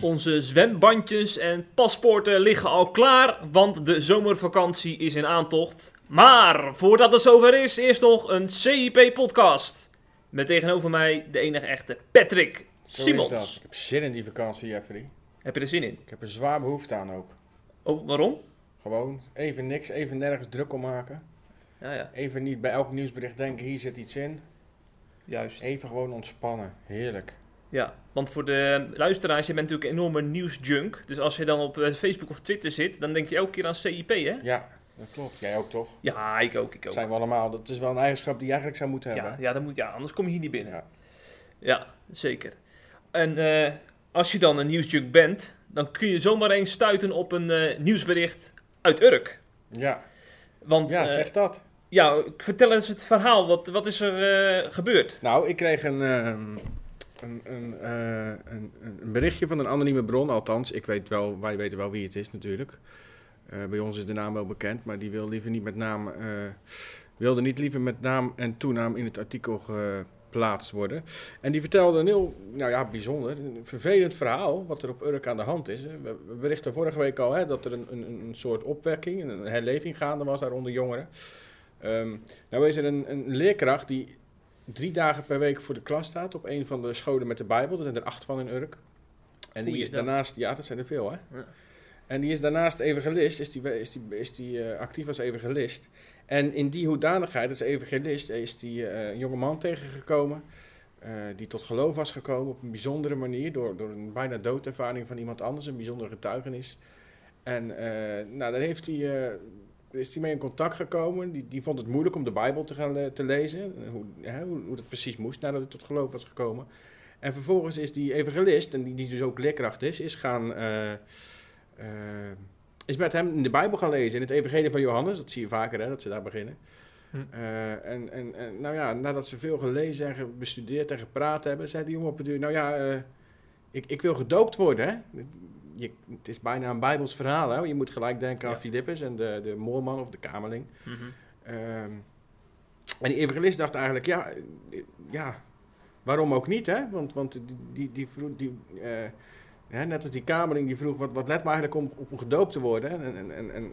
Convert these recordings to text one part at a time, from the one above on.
Onze zwembandjes en paspoorten liggen al klaar, want de zomervakantie is in aantocht. Maar voordat het zover is, eerst nog een CIP-podcast. Met tegenover mij de enige echte Patrick Zo Simons. is dat. Ik heb zin in die vakantie, Jeffrey. Heb je er zin in? Ik heb er zwaar behoefte aan ook. Oh, waarom? Gewoon even niks, even nergens druk om maken. Ja, ja, Even niet bij elk nieuwsbericht denken, hier zit iets in. juist. Even gewoon ontspannen. Heerlijk. Ja, want voor de luisteraars, je bent natuurlijk een enorme nieuwsjunk. Dus als je dan op eh, Facebook of Twitter zit, dan denk je elke keer aan CIP, hè? Ja, dat klopt. Jij ook toch? Ja, ik ook, ik Dat ook. zijn we allemaal. Dat is wel een eigenschap die je eigenlijk zou moeten Ja, hebben. ja, dat moet, ja, anders kom je hier niet binnen. Ja. Ja, zeker. En eh, als je dan een nieuwsjunk bent, dan kun je zomaar eens stuiten op een eh, nieuwsbericht uit Urk. Ja, Want, ja eh, zeg dat. ja, vertel eens het verhaal. Wat, wat is er gebeurd? Nou, ik kreeg een, ehm, een, een, een, een berichtje van een anonieme bron. Althans, ik weet wel, wij weten wel wie het is natuurlijk. Bij ons is de naam wel bekend, maar die wil liever niet met naam, eh, wilde niet liever met naam en toenaam in het artikel geplaatst worden. En die vertelde een heel, nou ja, bijzonder, een vervelend verhaal wat er op Urk aan de hand is. We, berichten vorige week al hè, dat er een, een, een soort opwekking, een herleving gaande was daar onder jongeren. Ehm, nou is er een, een leerkracht die drie dagen per week voor de klas staat op een van de scholen met de Bijbel. Er zijn er acht van in Urk. En die is daarnaast, ja, dat zijn er veel hè. Ja. En die is daarnaast evangelist, is die, is die, is die eh, actief als evangelist. En in die hoedanigheid als evangelist is die eh, een jonge man tegengekomen. eh, die tot geloof was gekomen op een bijzondere manier. Door, door een bijna doodervaring van iemand anders, een bijzondere getuigenis. En eh, nou, daar heeft hij, is hij mee in contact gekomen. Die, die vond het moeilijk om de Bijbel te gaan te lezen. Hoe, hè, hoe, hoe dat precies moest nadat hij tot geloof was gekomen. En vervolgens is die evangelist, en die, die dus ook leerkracht is, is gaan. Is met hem in de Bijbel gaan lezen, in het Evangelie van Johannes. Dat zie je vaker, hè, dat ze daar beginnen. Hm. Eh, en, en, en nou ja, nadat ze veel gelezen en bestudeerd en gepraat hebben, zei die jongen op het duur, nou ja, eh, ik, ik wil gedoopt worden, hè. Je, het is bijna een Bijbels verhaal, hè. Je moet gelijk denken aan Ja. Filippus en de, de moorman of de kamerling. Mhm. Ehm, en die evangelist dacht eigenlijk, ja, ja waarom ook niet, hè? Want, want die, die, die vroeg, die, eh, hè, net als die kamerling die vroeg, wat, wat let me eigenlijk om, om gedoopt te worden? En, en, en, en,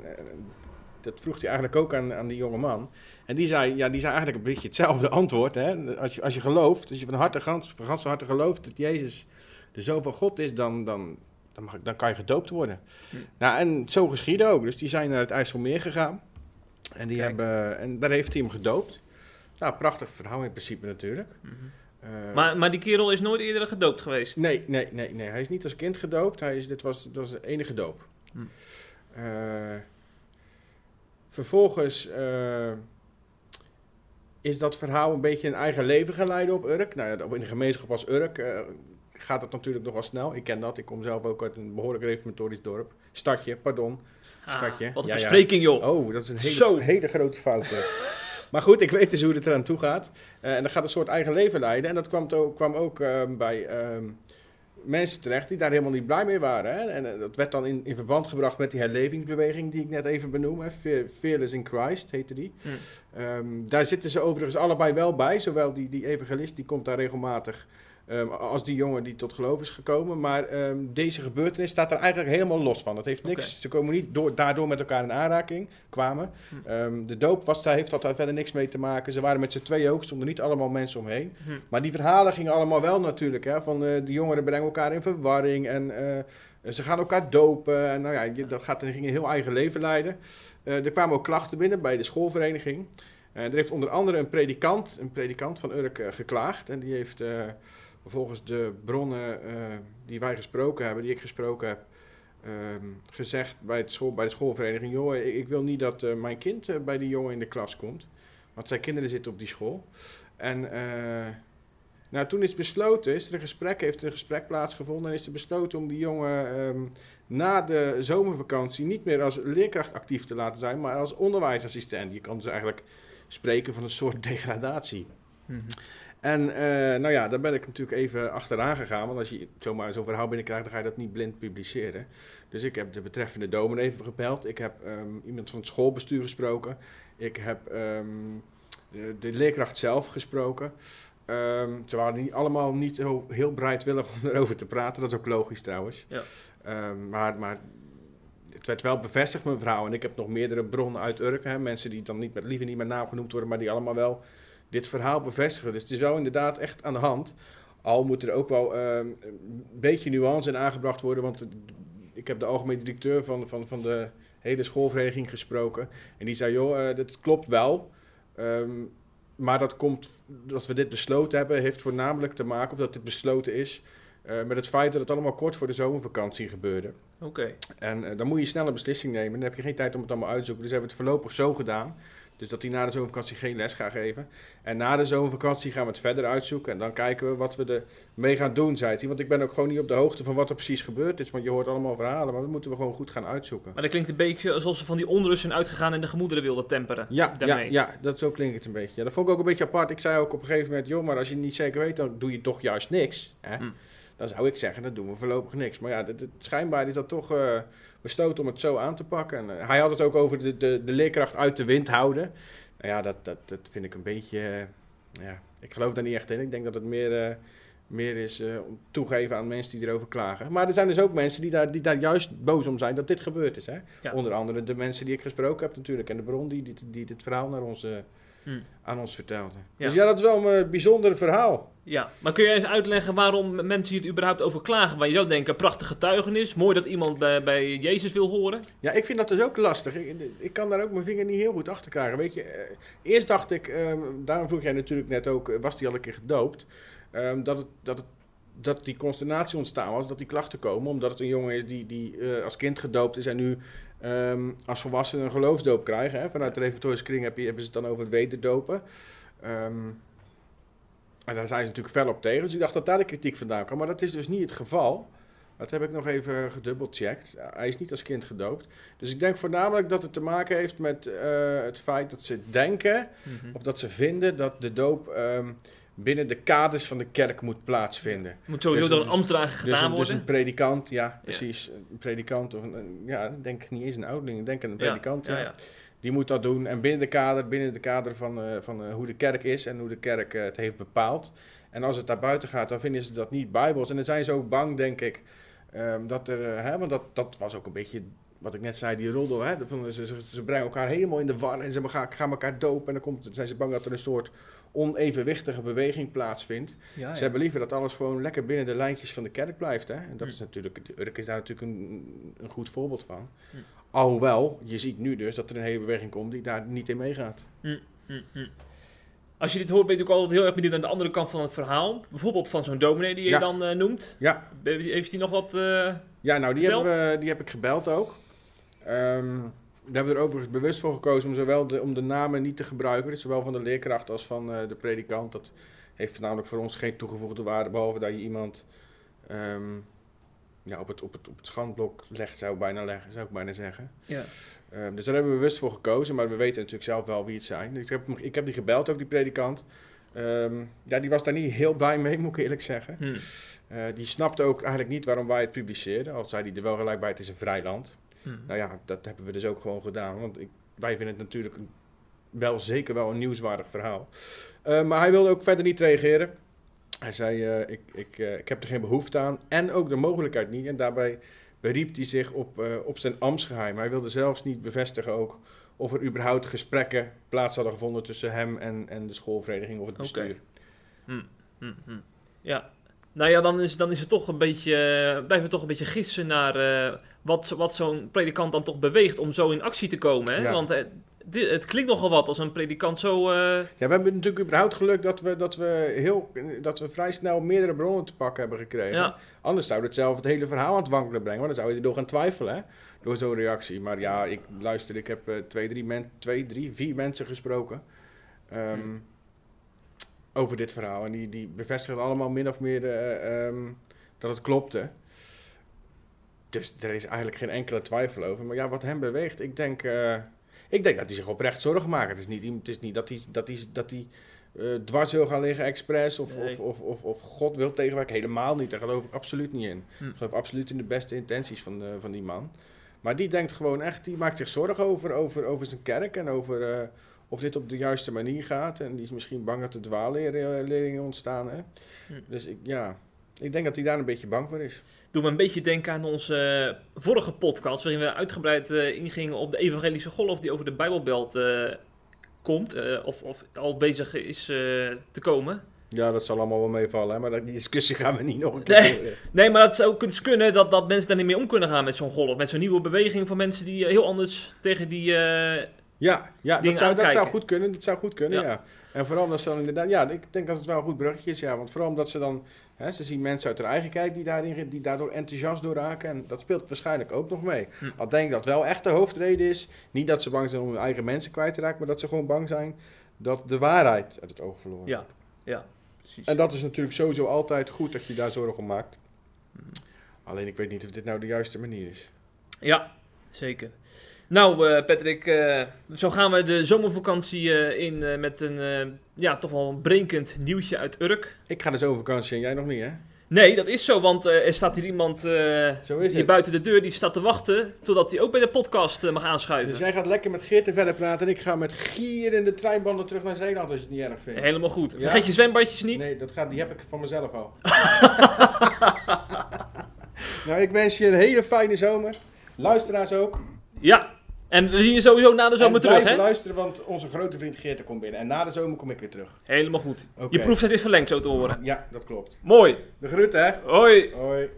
dat vroeg hij eigenlijk ook aan, aan die jonge man. En die zei, ja, die zei eigenlijk een beetje hetzelfde antwoord, hè? Als je, als je gelooft, als je van harte, gans, van ganse harte gelooft dat Jezus de Zoon van God is, dan, dan, dan, mag, dan kan je gedoopt worden. Hm. Nou, en zo geschiedde ook. Dus die zijn naar het IJsselmeer gegaan. En, die Kijk. hebben, en daar heeft hij hem gedoopt. Nou, prachtig verhaal in principe natuurlijk. Mhm. Eh, Maar, maar die kerel is nooit eerder gedoopt geweest. Nee, nee, nee, nee. Hij is niet als kind gedoopt. Hij is, dit was, dat was de enige doop. Hm. Eh, vervolgens eh, is dat verhaal een beetje een eigen leven gaan leiden op Urk. Nou ja, in de gemeenschap als Urk gaat het natuurlijk nog wel snel. Ik ken dat. Ik kom zelf ook uit een behoorlijk reformatorisch dorp. Stadje, pardon. Stadje. Ah, wat een Ja, ja. verspreking, joh. Oh, dat is een hele, Zo. hele grote fout. maar goed, ik weet dus hoe het eraan toe gaat. Eh, en dat gaat een soort eigen leven leiden. En dat kwam, to- kwam ook ehm, bij ehm, mensen terecht die daar helemaal niet blij mee waren. Hè? En eh, dat werd dan in, in verband gebracht met die herlevingsbeweging die ik net even benoem. Hè? Fe- Fearless in Christ heette die. Hm. Ehm, daar zitten ze overigens allebei wel bij. Zowel die, die evangelist, die komt daar regelmatig... ehm, als die jongen die tot geloof is gekomen. Maar ehm, deze gebeurtenis staat er eigenlijk helemaal los van. Het heeft niks. Ze komen niet door, daardoor met elkaar in aanraking. Kwamen. Hm. Ehm, de doop was, daar heeft dat daar verder niks mee te maken. Ze waren met z'n tweeën ook. stonden niet allemaal mensen omheen. Hm. Maar die verhalen gingen allemaal wel natuurlijk. Hè, van eh, de jongeren brengen elkaar in verwarring. En eh, ze gaan elkaar dopen. En nou ja, je- dat gaat, ging een heel eigen leven leiden. Eh, er kwamen ook klachten binnen bij de schoolvereniging. Er heeft onder andere een predikant, een predikant van Urk, geklaagd. En die heeft volgens de bronnen eh, die wij gesproken hebben, die ik gesproken heb, ehm, gezegd bij, het school, bij de schoolvereniging: joh, ik, ik wil niet dat eh, mijn kind eh, bij die jongen in de klas komt. Want zijn kinderen zitten op die school. En nou, toen is besloten, is er een gesprek, heeft er een gesprek plaatsgevonden en is er besloten om die jongen ehm, na de zomervakantie niet meer als leerkracht actief te laten zijn, maar als onderwijsassistent. Je kan dus eigenlijk spreken van een soort degradatie. Mhm. En eh, nou ja, daar ben ik natuurlijk even achteraan gegaan. Want als je zomaar zo'n verhaal binnenkrijgt, dan ga je dat niet blind publiceren. Dus ik heb de betreffende dominee even gebeld. Ik heb ehm, iemand van het schoolbestuur gesproken. Ik heb ehm, de, de leerkracht zelf gesproken. Ehm, ze waren niet, allemaal niet zo heel bereidwillig om erover te praten. Dat is ook logisch trouwens. Ja. Maar, maar het werd wel bevestigd, mijn verhaal. En ik heb nog meerdere bronnen uit Urk. Hè, mensen die dan niet met, liever niet met naam genoemd worden, maar die allemaal wel dit verhaal bevestigen. Dus het is wel inderdaad echt aan de hand. Al moet er ook wel ehm, een beetje nuance in aangebracht worden. Want ik heb de algemene directeur van, van, van de hele schoolvereniging gesproken. En die zei, joh, eh, dat klopt wel. Ehm, maar dat komt, dat we dit besloten hebben, heeft voornamelijk te maken, of dat dit besloten is, eh, met het feit dat het allemaal kort voor de zomervakantie gebeurde. Oké. En eh, dan moet je snel een beslissing nemen. Dan heb je geen tijd om het allemaal uit te zoeken. Dus hebben we het voorlopig zo gedaan. Dus dat hij na de zomervakantie geen les gaat geven. En na de zomervakantie gaan we het verder uitzoeken. En dan kijken we wat we ermee gaan doen, zei hij. Want ik ben ook gewoon niet op de hoogte van wat er precies gebeurd is. Want je hoort allemaal verhalen. Maar dat moeten we gewoon goed gaan uitzoeken. Maar dat klinkt een beetje alsof ze van die onrust zijn uitgegaan en de gemoederen wilden temperen. Ja, ja, daarmee. ja, dat zo klinkt het een beetje. Ja, dat vond ik ook een beetje apart. Ik zei ook op een gegeven moment, joh, maar als je het niet zeker weet, dan doe je toch juist niks. Hè? Hm. Dan zou ik zeggen, dan doen we voorlopig niks. Maar ja, het, het- schijnbaar is dat toch eh besloten om het zo aan te pakken. En, eh, hij had het ook over de, de, de leerkracht uit de wind houden. Nou ja, dat, dat, dat vind ik een beetje... eh, ja, ik geloof daar niet echt in. Ik denk dat het meer, eh, meer is om toegeven aan mensen die erover klagen. Maar er zijn dus ook mensen die daar, die daar juist boos om zijn dat dit gebeurd is. Hè? Ja. Onder andere de mensen die ik gesproken heb natuurlijk. En de bron die dit, die dit verhaal naar ons, eh, Hm. aan ons vertelde. Ja. Dus ja, dat is wel een eh, bijzonder verhaal. Ja, maar kun je eens uitleggen waarom mensen hier überhaupt over klagen? Want je zou denken, prachtige getuigenis, mooi dat iemand bij, bij Jezus wil horen. Ja, ik vind dat dus ook lastig. Ik, ik kan daar ook mijn vinger niet heel goed achter krijgen. Weet je, eh, eerst dacht ik, ehm, daarom vroeg jij natuurlijk net ook, eh, was die al een keer gedoopt? Ehm, dat, het, dat, het, dat die consternatie ontstaan was, dat die klachten komen, omdat het een jongen is die, die als kind gedoopt is en nu ehm, als volwassene een geloofsdoop krijgen. Hè? Vanuit de reformatorische kring heb je, hebben ze het dan over het wederdopen. Ehm, en daar zijn ze natuurlijk fel op tegen. Dus ik dacht dat daar de kritiek vandaan kwam. Maar dat is dus niet het geval. Dat heb ik nog even gedubbelcheckt. Hij is niet als kind gedoopt. Dus ik denk voornamelijk dat het te maken heeft met eh, het feit dat ze denken of dat ze vinden dat de doop ehm, binnen de kaders van de kerk moet plaatsvinden. Moet sowieso Dus- door een ambtenaar Dus gedaan dus worden. een predikant, ja, precies. Een predikant of een, ja, ik denk niet eens een ouderling, ik denk een predikant. ja. Die moet dat doen. En binnen de kader, binnen de kader van, eh, van eh, hoe de kerk is en hoe de kerk eh, het heeft bepaald. En als het daar buiten gaat, dan vinden ze dat niet bijbels. En dan zijn ze ook bang, denk ik, ehm, dat er, hè, want dat, dat was ook een beetje wat ik net zei, die roddel. Hè, van, ze, ze, ze brengen elkaar helemaal in de war en ze gaan, gaan elkaar dopen. En dan komt, zijn ze bang dat er een soort onevenwichtige beweging plaatsvindt. Ja, Ze hebben liever dat alles gewoon lekker binnen de lijntjes van de kerk blijft. Hè? En dat Hm. is natuurlijk, Urk is daar natuurlijk een, een goed voorbeeld van. Hm. Alhoewel, je ziet nu dus dat er een hele beweging komt die daar niet in meegaat. Hm. Als je dit hoort, ben je natuurlijk altijd heel erg benieuwd naar de andere kant van het verhaal. Bijvoorbeeld van zo'n dominee die je Ja. dan eh, noemt. Ja, Heeft hij nog wat... eh, ja nou die, hebben we, die heb ik gebeld ook. Ehm, we hebben er overigens bewust voor gekozen om zowel de, om de namen niet te gebruiken. Dus zowel van de leerkracht als van eh, de predikant. Dat heeft namelijk voor ons geen toegevoegde waarde. Behalve dat je iemand ehm, ja, op, het, op, het, op het schandblok legt, zou ik bijna, leggen, zou ik bijna zeggen. ja. Ehm, dus daar hebben we bewust voor gekozen, maar we weten natuurlijk zelf wel wie het zijn. Dus ik, heb, ik heb die gebeld, ook die predikant. Ehm, ja, die was daar niet heel blij mee, moet ik eerlijk zeggen. Hm. Eh, die snapte ook eigenlijk niet waarom wij het publiceerden. Al zei hij er wel gelijk bij, het is een vrij land. Hm. Nou ja, dat hebben we dus ook gewoon gedaan. Want ik, wij vinden het natuurlijk een- wel zeker wel een nieuwswaardig verhaal. Eh, maar hij wilde ook verder niet reageren. Hij zei, eh, ik, ik, eh, ik heb er geen behoefte aan. En ook de mogelijkheid niet. En daarbij beriep hij zich op, op zijn ambtsgeheim. Hij wilde zelfs niet bevestigen ook of er überhaupt gesprekken plaats hadden gevonden tussen hem en, en de schoolvereniging of het bestuur. Hm, hm. Ja. Nou ja, dan is, dan is het toch een beetje, blijven we toch een beetje gissen naar wat, wat zo'n predikant dan toch beweegt om zo in actie te komen. Hè? Ja. Want eh, dit, het klinkt nogal wat als een predikant zo... eh, Ja, we hebben natuurlijk überhaupt geluk dat we, dat we, heel, dat we vrij snel meerdere bronnen te pakken hebben gekregen. ja, Anders zou het zelf het hele verhaal aan het wankelen brengen. Want dan zou je erdoor gaan twijfelen, hè? Door zo'n reactie. Maar ja, ik luister, ik heb eh, twee, drie men, twee, drie, vier mensen gesproken. ehm, Hmm. Over dit verhaal. En die, die bevestigen allemaal min of meer eh, ehm, dat het klopte. Dus er is eigenlijk geen enkele twijfel over. Maar ja, wat hem beweegt, ik denk, eh, ik denk dat hij zich oprecht zorgen maakt. Het is niet, het is niet dat hij, dat hij, dat hij eh, dwars wil gaan liggen expres of, Nee. of, of, of, of God wil tegenwerken. Helemaal niet, daar geloof ik absoluut niet in. Hm. Ik geloof absoluut in de beste intenties van, van die man. Maar die denkt gewoon echt, die maakt zich zorgen over, over, over zijn kerk en over eh, of dit op de juiste manier gaat. En die is misschien bang dat er dwaalleringen ontstaan. Hè? Hm. Dus ik, ja, ik denk dat hij daar een beetje bang voor is. Doe me een beetje denken aan onze eh, vorige podcast, waarin we uitgebreid eh, ingingen op de evangelische golf die over de Bijbelbelt eh, komt, of, of al bezig is te komen. Ja, dat zal allemaal wel meevallen, hè? maar die discussie gaan we niet nog een keer Nee. voeren. Nee, maar het zou kunnen dat, dat mensen daar niet mee om kunnen gaan met zo'n golf. Met zo'n nieuwe beweging van mensen die heel anders tegen die... Ja, ja dat, zou, dat zou goed kunnen. Dat zou goed kunnen, Ja. ja. En vooral omdat ze dan inderdaad, ja, ik denk dat het wel een goed bruggetje is, ja. Want vooral omdat ze dan, hè, ze zien mensen uit hun eigen kijk die, daarin, die daardoor enthousiast door raken. En dat speelt waarschijnlijk ook nog mee. Hm. Al denk ik dat wel echt de hoofdreden is. Niet dat ze bang zijn om hun eigen mensen kwijt te raken, maar dat ze gewoon bang zijn dat de waarheid uit het oog verloren ja, ja, precies. En dat is natuurlijk sowieso altijd goed dat je daar zorgen om maakt. Hm. Alleen ik weet niet of dit nou de juiste manier is. Ja, zeker. Nou, eh, Patrick, eh, zo gaan we de zomervakantie eh, in met een ja, toch wel een brinkend nieuwtje uit Urk. Ik ga dus over vakantie en jij nog niet, hè? Nee, dat is zo, want er staat hier iemand is hier buiten de deur die staat te wachten totdat hij ook bij de podcast mag aanschuiven. Dus jij gaat lekker met Geert verder praten en ik ga met Gier in de treinbanden terug naar Zeeland als je het niet erg vindt. Helemaal goed. Ja? Vergeet je zwembadjes niet. Nee, dat gaat, die heb ik van mezelf al. nou, ik wens je een hele fijne zomer. Luisteraars ook. Ja, en we zien je sowieso na de zomer en terug, blijf hè? luisteren, want onze grote vriend Geert komt binnen. En na de zomer kom ik weer terug. Helemaal goed. Oké. Je proeftijd is verlengd, zo te horen. Ja, dat klopt. Mooi. De groeten, hè? Hoi. Hoi.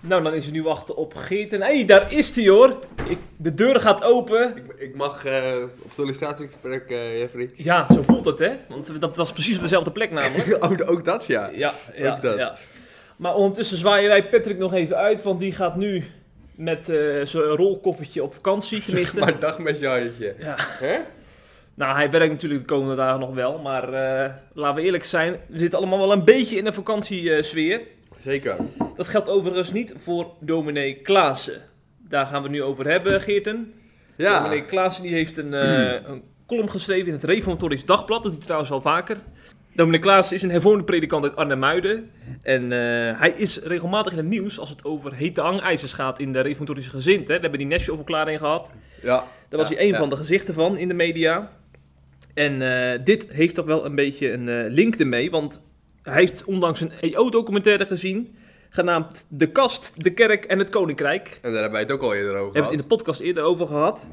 Nou, dan is er nu wachten op Geert. En hé, hey, daar is hij hoor. Ik, de deur gaat open. Ik, ik mag eh, op sollicitatiegesprek, eh Jeffrey. Ja, zo voelt het, hè? Want dat was precies op dezelfde plek namelijk. ook, ook dat, ja. Ja, ja, Ook dat. ja. Maar ondertussen zwaaien wij Patrick nog even uit, want die gaat nu met eh zijn rolkoffertje op vakantie, tenminste. Maar dag met Jantje. Ja. Hè? Nou, hij werkt natuurlijk de komende dagen nog wel, maar eh, laten we eerlijk zijn, we zitten allemaal wel een beetje in een vakantiesfeer. Zeker. Dat geldt overigens niet voor dominee Klaassen. Daar gaan we het nu over hebben, Geerten. Ja. Dominee Klaassen die heeft een, eh, een column geschreven in het Reformatorisch Dagblad. Dat doet hij trouwens wel vaker. Dominee Klaassen is een hervormde predikant uit Arnhem-Muiden. En eh, hij is regelmatig in het nieuws als het over hete hangijzers gaat in de reformatorische gezint. Hè. We hebben die Nashville-verklaring gehad. Ja. Daar was Ja, hij een ja. van de gezichten van in de media. En eh, dit heeft toch wel een beetje een eh, link ermee. Want hij heeft ondanks een EO-documentaire gezien. Genaamd De Kast, de Kerk en het Koninkrijk. En daar hebben wij het ook al eerder over We hebben het in gehad. de podcast eerder over gehad.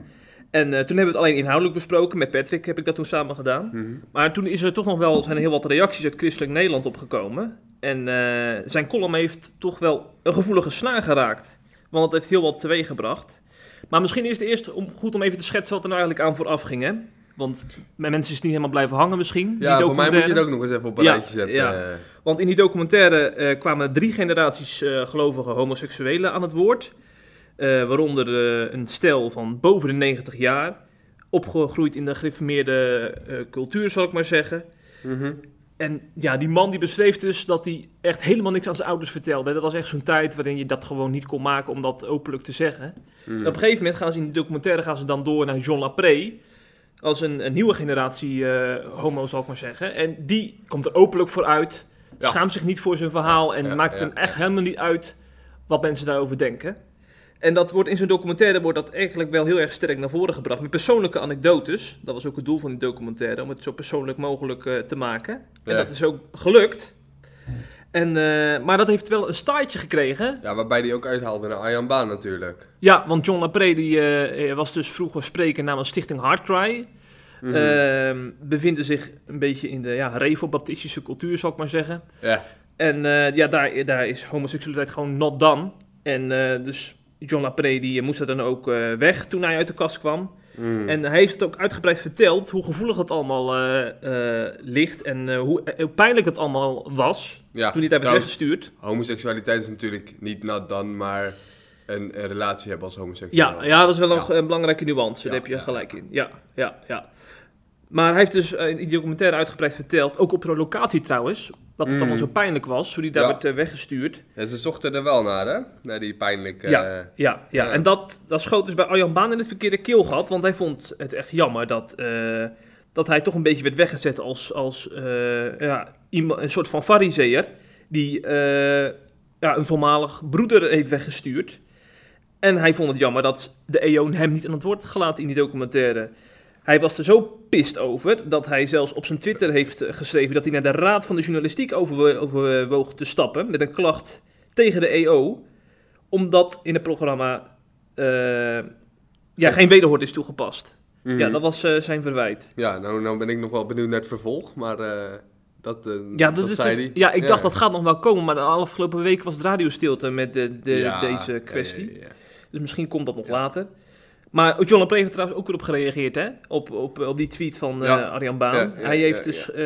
En eh, toen hebben we het alleen inhoudelijk besproken. Met Patrick heb ik dat toen samen gedaan. Mhm. Maar toen is er toch nog wel, zijn er heel wat reacties uit Christelijk Nederland opgekomen. En eh, zijn column heeft toch wel een gevoelige snaar geraakt. Want het heeft heel wat teweeg gebracht. Maar misschien is het eerst om, goed om even te schetsen wat er nou eigenlijk aan vooraf ging. Hè? Want met mensen is het niet helemaal blijven hangen misschien. Ja, voor mij moet je het ook nog eens even op een Ja, rijtje zetten. ja. eh. Want in die documentaire kwamen drie generaties gelovige homoseksuelen aan het woord. Eh, waaronder eh, een stel van boven de 90 jaar. Opgegroeid in de gereformeerde eh, cultuur, zal ik maar zeggen. Mhm. En ja, die man die beschreef dus dat hij echt helemaal niks aan zijn ouders vertelde. Dat was echt zo'n tijd waarin je dat gewoon niet kon maken om dat openlijk te zeggen. Mhm. Op een gegeven moment gaan ze in die documentaire gaan ze dan door naar John Lapré. Als een, een nieuwe generatie homo, zal ik maar zeggen. En die komt er openlijk voor uit. Ja. Schaamt zich niet voor zijn verhaal. En Ja, maakt ja, hem echt helemaal niet uit wat mensen daarover denken. En dat wordt in zijn documentaire wordt dat eigenlijk wel heel erg sterk naar voren gebracht. Met persoonlijke anekdotes. Dat was ook het doel van die documentaire. Om het zo persoonlijk mogelijk eh, te maken. En dat is ook gelukt. En, eh, maar dat heeft wel een staartje gekregen. Ja, waarbij die ook uithaalde naar Arjan Baan natuurlijk. Ja, want John Lapré die, eh, was dus vroeger spreker namens Stichting Hardcry. Bevinden zich een beetje in de ja, revo-baptistische cultuur, zal ik maar zeggen. ja. En ja, daar, daar is homoseksualiteit gewoon not done. En dus John Lapré die moest er dan ook eh, weg toen hij uit de kast kwam. Mhm. En hij heeft het ook uitgebreid verteld hoe gevoelig het allemaal eh, eh, ligt en eh, hoe, hoe pijnlijk het allemaal was ja. toen hij daar werd weggestuurd. homoseksualiteit is natuurlijk niet nat dan, maar een, een relatie hebben als homoseksueel. Ja, ja, dat is wel een, Ja. een belangrijke nuance. Ja, Daar heb je gelijk in. Ja, ja, ja. Maar hij heeft dus eh, in die documentaire uitgebreid verteld, ook op de locatie trouwens, dat het Mm. allemaal zo pijnlijk was, hoe hij daar Ja. werd eh, weggestuurd. Ja, ze zochten er wel naar, hè? Naar die pijnlijke... Ja, eh, ja, ja. ja. En dat, dat schoot dus bij Arjan Baan in het verkeerde keelgat, want hij vond het echt jammer dat, dat hij toch een beetje werd weggezet als, als ja, iemand, een soort van fariseer die ja, een voormalig broeder heeft weggestuurd. En hij vond het jammer dat de EO hem niet aan het woord had gelaten in die documentaire. Hij was er zo pist over dat hij zelfs op zijn Twitter heeft eh, geschreven dat hij naar de Raad van de Journalistiek overwo- overwoog te stappen met een klacht tegen de EO, omdat in het programma eh, ja, geen wederhoord is toegepast. Mhm. Ja, dat was eh, zijn verwijt. Ja, nou, nou ben ik nog wel benieuwd naar het vervolg, maar eh, dat, eh, Ja, dat, zei hij. ja, ik dacht dat gaat nog wel komen, maar de afgelopen week was het radiostilte met de, de, Ja, deze kwestie. ja. Dus misschien komt dat nog Ja. later. Maar John Lepre heeft trouwens ook weer op gereageerd, hè? Op, op, op die tweet van eh, Ja. Arjan Baan. Ja, ja, hij heeft dus eh,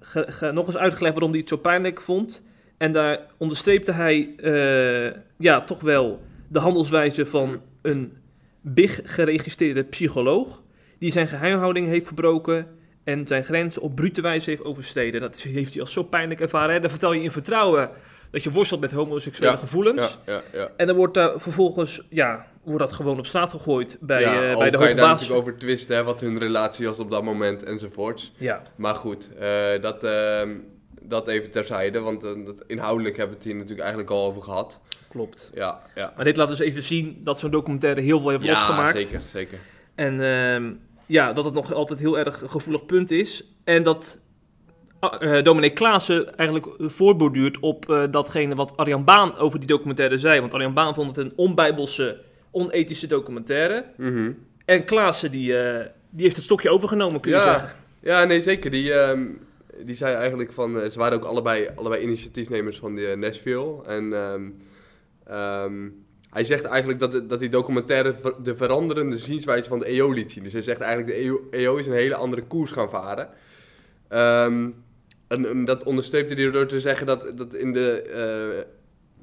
ge- ge- nog eens uitgelegd waarom hij het zo pijnlijk vond. En daar onderstreepte hij eh, ja, toch wel de handelswijze van een big geregistreerde psycholoog. Die zijn geheimhouding heeft verbroken en zijn grens op brute wijze heeft overstreden. Dat heeft hij als zo pijnlijk ervaren. Hè? Dan vertel je in vertrouwen dat je worstelt met homoseksuele gevoelens. Ja, ja, ja. En dan wordt daar vervolgens, ja, wordt dat gewoon op straat gegooid bij, ja, eh, bij de kan je hoge daar baas. natuurlijk over twisten, hè, wat hun relatie was op dat moment enzovoorts. Ja, Maar goed, eh, dat, ehm, dat even terzijde, want eh, dat, inhoudelijk hebben we het hier natuurlijk eigenlijk al over gehad. klopt. Ja, ja. Maar dit laat dus even zien dat zo'n documentaire heel veel heeft Ja, losgemaakt. zeker, zeker. En ehm, ja, dat het nog altijd heel erg een gevoelig punt is. En dat uh, Dominic Klaassen eigenlijk voorborduurt op datgene wat Arjan Baan over die documentaire zei. Want Arjan Baan vond het een onbijbelse, onethische documentaire. Mhm. En Klaassen die, eh, die heeft het stokje overgenomen, kun je Ja. zeggen. Ja, nee, zeker. Die, ehm, die zei eigenlijk van... eh, ze waren ook allebei, allebei initiatiefnemers van de Nashville. En ehm, ehm, hij zegt eigenlijk dat, dat die documentaire ver- de veranderende zienswijze van de EO liet zien. Dus hij zegt eigenlijk de EO, EO is een hele andere koers gaan varen. En, en dat onderstreepte hij door te zeggen dat, dat in de eh,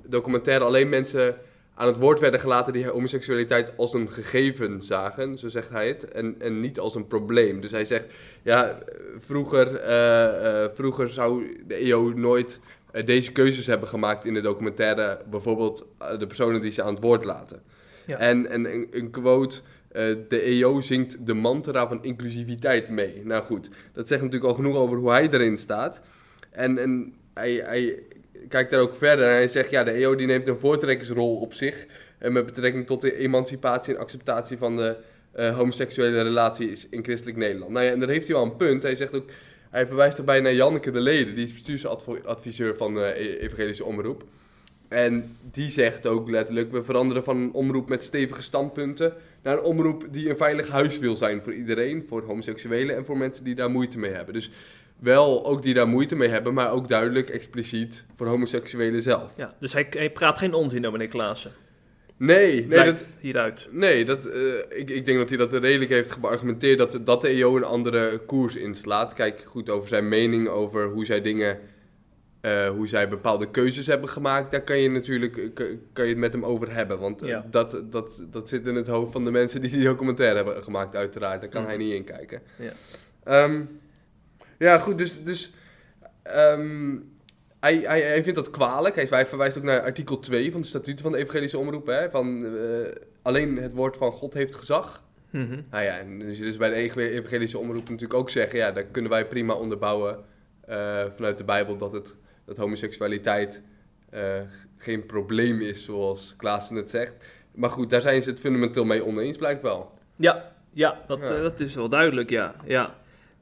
documentaire alleen mensen aan het woord werden gelaten die homoseksualiteit als een gegeven zagen, zo zegt hij het, en, en niet als een probleem. Dus hij zegt, ja, vroeger, eh, eh, vroeger zou de EO nooit eh, deze keuzes hebben gemaakt in de documentaire, bijvoorbeeld de personen die ze aan het woord laten. Ja. En, en een, een quote, de EO zingt de mantra van inclusiviteit mee. Nou goed, dat zegt natuurlijk al genoeg over hoe hij erin staat. En, en hij, hij kijkt daar ook verder en hij zegt, ja, de EO die neemt een voortrekkersrol op zich. En met betrekking tot de emancipatie en acceptatie van de eh, homoseksuele relaties in christelijk Nederland. Nou ja, en daar heeft hij wel een punt. Hij zegt ook, hij verwijst erbij naar Janneke de Leden, die is bestuursadviseur van de E- Evangelische Omroep. En die zegt ook letterlijk, we veranderen van een omroep met stevige standpunten naar een omroep die een veilig huis wil zijn voor iedereen, voor homoseksuelen en voor mensen die daar moeite mee hebben. Dus wel ook die daar moeite mee hebben, maar ook duidelijk expliciet voor homoseksuelen zelf. Ja, dus hij, hij praat geen onzin, Dominic Klaassen. Nee, nee, dat, hieruit. nee dat, eh, ik, ik denk dat hij dat redelijk heeft beargumenteerd dat, dat de EO een andere koers inslaat. Kijk goed over zijn mening over hoe zij dingen, eh, hoe zij bepaalde keuzes hebben gemaakt. Daar kan je natuurlijk eh, kan je het met hem over hebben, want Ja. dat, dat, dat zit in het hoofd van de mensen die die documentaire hebben gemaakt, uiteraard. Daar kan hij niet in kijken. Ja. Ehm, ja, goed, dus, dus ehm, hij, hij, hij vindt dat kwalijk. Hij, hij verwijst ook naar artikel 2 van de statuten van de evangelische omroep. Hè, van eh, alleen het woord van God heeft gezag. Mhm. Nou ja, en dus, dus bij de evangelische omroep natuurlijk ook zeggen... ja, daar kunnen wij prima onderbouwen eh, vanuit de Bijbel... dat, het, dat homoseksualiteit eh, geen probleem is, zoals Klaassen het zegt. Maar goed, daar zijn ze het fundamenteel mee oneens, blijkt wel. Ja, ja, dat, Ja. dat is wel duidelijk, ja. ja.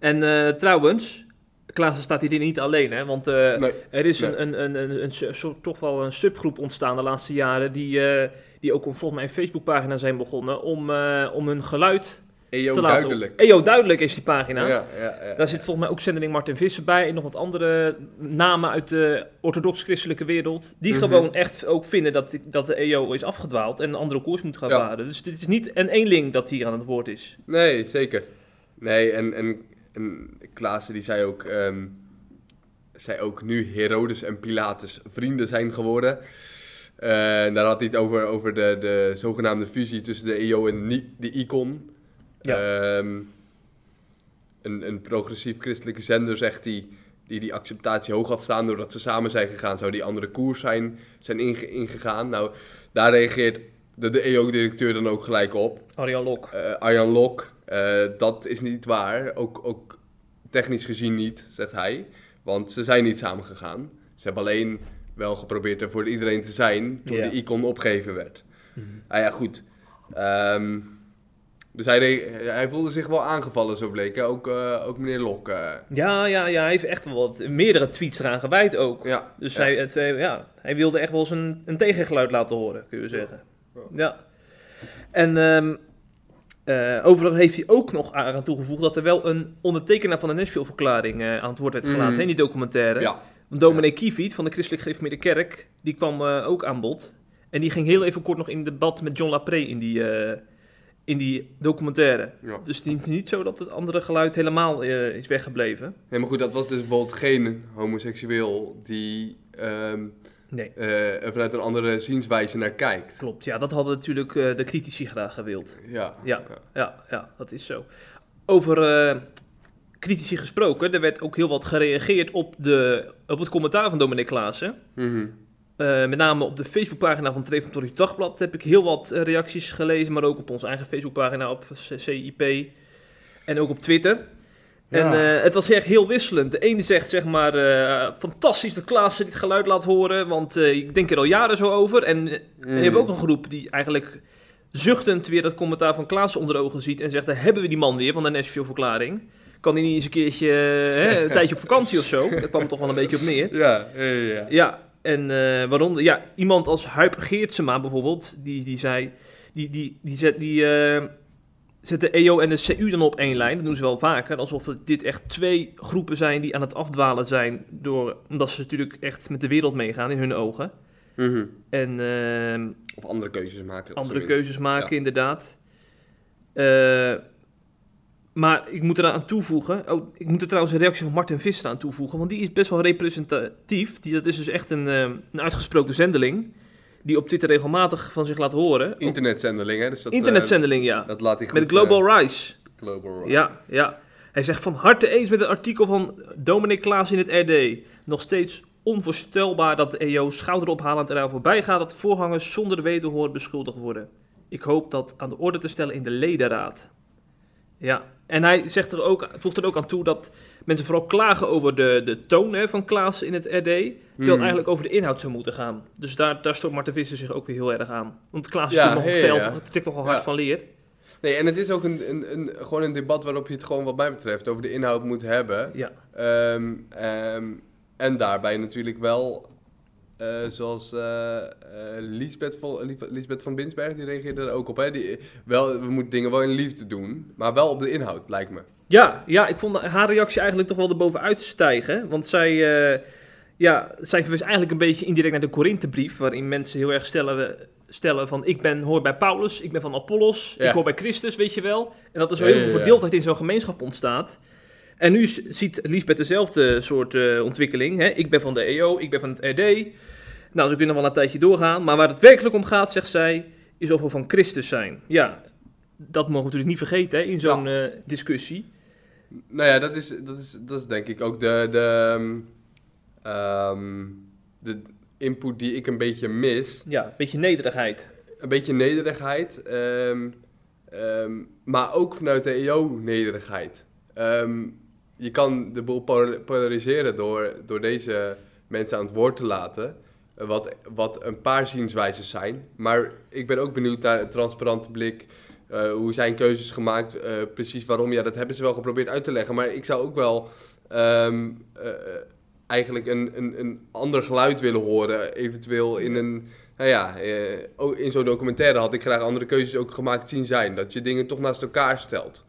En eh, trouwens, Klaassen staat hier niet alleen, hè, want eh, Nee, er is nee. een, een, een, een, toch wel een subgroep ontstaan de laatste jaren, die, eh, die ook om, volgens mij een Facebookpagina zijn begonnen, om, om hun geluid EO te laten... duidelijk. EO Duidelijk is die pagina. Ja, ja, ja, Daar zit volgens mij ook zendeling Martin Visser bij en nog wat andere namen uit de orthodox-christelijke wereld. Die Mhm. gewoon echt ook vinden dat, dat de EO is afgedwaald en een andere koers moet gaan varen. Dus dit is niet een eenling dat hier aan het woord is. Nee, zeker. Nee, en, en, en Klaassen die zei ook, ehm, zei ook nu Herodes en Pilatus vrienden zijn geworden. Eh, en daar had hij het over, over de, de zogenaamde fusie tussen de EO en de Icon. Ehm, een, een progressief christelijke zender zegt hij, die die acceptatie hoog had staan doordat ze samen zijn gegaan, zou die andere koers zijn, zijn inge- ingegaan. Nou, daar reageert de, de EO-directeur dan ook gelijk op. Arjan Lok. Eh, Arjan Lok, Eh, dat is niet waar. Ook, ook technisch gezien niet, zegt hij. Want ze zijn niet samengegaan. Ze hebben alleen wel geprobeerd er voor iedereen te zijn toen de icon opgegeven werd. Ah ja, goed. Ehm, dus hij, hij voelde zich wel aangevallen, zo bleek. hè. Ook, eh, ook meneer Lok. eh, Ja, ja, ja, hij heeft echt wel wat, meerdere tweets eraan gewijd ook. ja, Dus ja. Hij, het, ja, hij wilde echt wel eens een, een tegengeluid laten horen, kun je zeggen. Ja. Ja. En ehm eh, overigens heeft hij ook nog aan toegevoegd dat er wel een ondertekenaar van de Nashville-verklaring eh, aan het woord werd gelaten hè, in die documentaire. Ja, Want Dominee Kiefiet van de Christelijk Gereformeerde Kerk, die kwam eh, ook aan bod. En die ging heel even kort nog in debat met John Lapré in die, in die documentaire. ja. Dus het is niet zo dat het andere geluid helemaal is weggebleven. Nee, maar goed, dat was dus bijvoorbeeld geen homoseksueel die ehm, Nee. eh, er vanuit een andere zienswijze naar kijkt. Klopt, ja, dat hadden natuurlijk eh, de critici graag gewild. Ja, Ja. Ja, ja, dat is zo. Over eh, critici gesproken, er werd ook heel wat gereageerd op, de, op het commentaar van Dominic Klaassen. Mhm. Met name op de Facebookpagina van het Reformatorisch Dagblad heb ik heel wat reacties gelezen, maar ook op onze eigen Facebookpagina op CIP en ook op Twitter. En Ja. eh, het was echt heel wisselend. De ene zegt zeg maar, eh, fantastisch dat Klaassen dit geluid laat horen, want eh, ik denk er al jaren zo over. En Mhm. je hebt ook een groep die eigenlijk zuchtend weer dat commentaar van Klaassen onder ogen ziet en zegt, daar hebben we die man weer van de Nashville-verklaring. Kan hij niet eens een keertje, hè, een tijdje op vakantie of zo? Daar kwam het toch wel een beetje op neer. Ja, ja, ja, ja. En waaronder, ja, iemand als Huip Geertsema bijvoorbeeld, die, die zei, die, die, die, zet, die eh, zet de EO en de CU dan op één lijn. Dat doen ze wel vaker, alsof dit echt twee groepen zijn die aan het afdwalen zijn, door, omdat ze natuurlijk echt met de wereld meegaan in hun ogen. Mhm. En eh, Of andere keuzes maken. andere keuzes maken, Ja. inderdaad. Eh, maar ik moet eraan toevoegen. Oh, ik moet er trouwens een reactie van Martin Visser aan toevoegen. Want die is best wel representatief. Die, dat is dus echt een, eh, een uitgesproken zendeling. Die op Twitter regelmatig van zich laat horen. Internetzendeling, hè? Dus dat, eh, Internetzendeling, ja. dat laat hij goed... Met Global Rise. eh, Global Rise. Ja, ja. Hij zegt van harte eens met het artikel van Dominic Klaas in het RD. Nog steeds onvoorstelbaar dat de EO schouderophalend eraan voorbij gaat dat voorgangers zonder wederhoor beschuldigd worden. Ik hoop dat aan de orde te stellen in de ledenraad. Ja, en hij zegt er ook, voegt er ook aan toe dat mensen vooral klagen over de, de toon hè, van Klaas in het RD. Terwijl het Mhm. eigenlijk over de inhoud zou moeten gaan. Dus daar, daar stoot Marten Visser zich ook weer heel erg aan. Want Klaas is Ja, natuurlijk nog ja. veld, het tikt nogal hard Ja. van leer. Nee, en het is ook een, een, een, gewoon een debat waarop je het gewoon wat mij betreft over de inhoud moet hebben. Ja, Ehm, ehm, en daarbij natuurlijk wel, eh, zoals eh, Liesbeth, van, Liesbeth van Binsberg, die reageerde er ook op. Hè? Die, wel, we moeten dingen wel in liefde doen, maar wel op de inhoud, lijkt me. Ja, ja, ik vond haar reactie eigenlijk toch wel erbovenuit stijgen. Want zij, eh, ja, zij verwees eigenlijk een beetje indirect naar de Korinthebrief, waarin mensen heel erg stellen, stellen van ik ben, hoor bij Paulus, ik ben van Apollos, Ja. ik hoor bij Christus, weet je wel. En dat er zo Ja, heel ja, veel ja. verdeeldheid in zo'n gemeenschap ontstaat. En nu ziet Lisbeth dezelfde soort eh, ontwikkeling. Hè? Ik ben van de EO, ik ben van het RD. Nou, ze kunnen wel een tijdje doorgaan. Maar waar het werkelijk om gaat, zegt zij, is of we van Christus zijn. Ja, dat mogen we natuurlijk niet vergeten hè, in zo'n eh, discussie. Nou ja, dat is, dat is, dat is denk ik ook de, de, ehm, ehm, de input die ik een beetje mis. Ja, een beetje nederigheid. Een beetje nederigheid, ehm, maar ook vanuit de EO nederigheid. Ehm, je kan de boel pol- polariseren door, door deze mensen aan het woord te laten, wat, wat een paar zienswijzes zijn. Maar ik ben ook benieuwd naar een transparante blik, eh, hoe zijn keuzes gemaakt, eh, precies waarom. Ja, dat hebben ze wel geprobeerd uit te leggen, maar ik zou ook wel ehm, eh, eigenlijk een, een, een ander geluid willen horen, eventueel in een... Nou ja, in zo'n documentaire had ik graag andere keuzes ook gemaakt zien zijn. Dat je dingen toch naast elkaar stelt.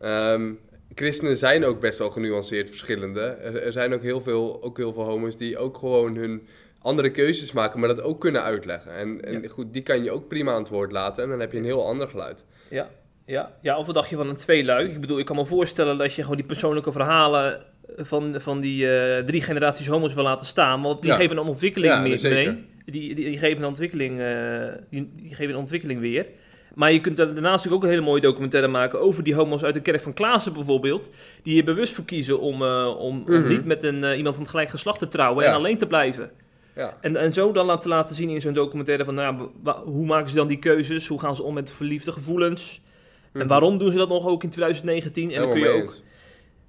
Ehm, christenen zijn ook best wel genuanceerd verschillende. Er, er zijn ook heel, veel, ook heel veel homo's die ook gewoon hun andere keuzes maken, maar dat ook kunnen uitleggen. En, en Ja. goed, die kan je ook prima aan het woord laten en dan heb je een heel ander geluid. Ja, ja, ja, of wat dacht je van een tweeluik? Ik bedoel, ik kan me voorstellen dat je gewoon die persoonlijke verhalen van, van die eh, drie generaties homo's wil laten staan. Want die Ja. geven een ontwikkeling Ja, mee. mee. Die, die, die geven een ontwikkeling, eh, die, die geven een ontwikkeling weer. Maar je kunt daarnaast natuurlijk ook een hele mooie documentaire maken over die homo's uit de kerk van Klaassen bijvoorbeeld. Die er bewust voor kiezen om, eh, om, om Mhm. niet met een, iemand van het gelijk geslacht te trouwen en alleen te blijven. Ja, En, en zo dan laten, laten zien in zo'n documentaire van nou, ja, hoe maken ze dan die keuzes? Hoe gaan ze om met verliefde gevoelens? En waarom doen ze dat nog ook in 2019? En dan, kun je ook, eens.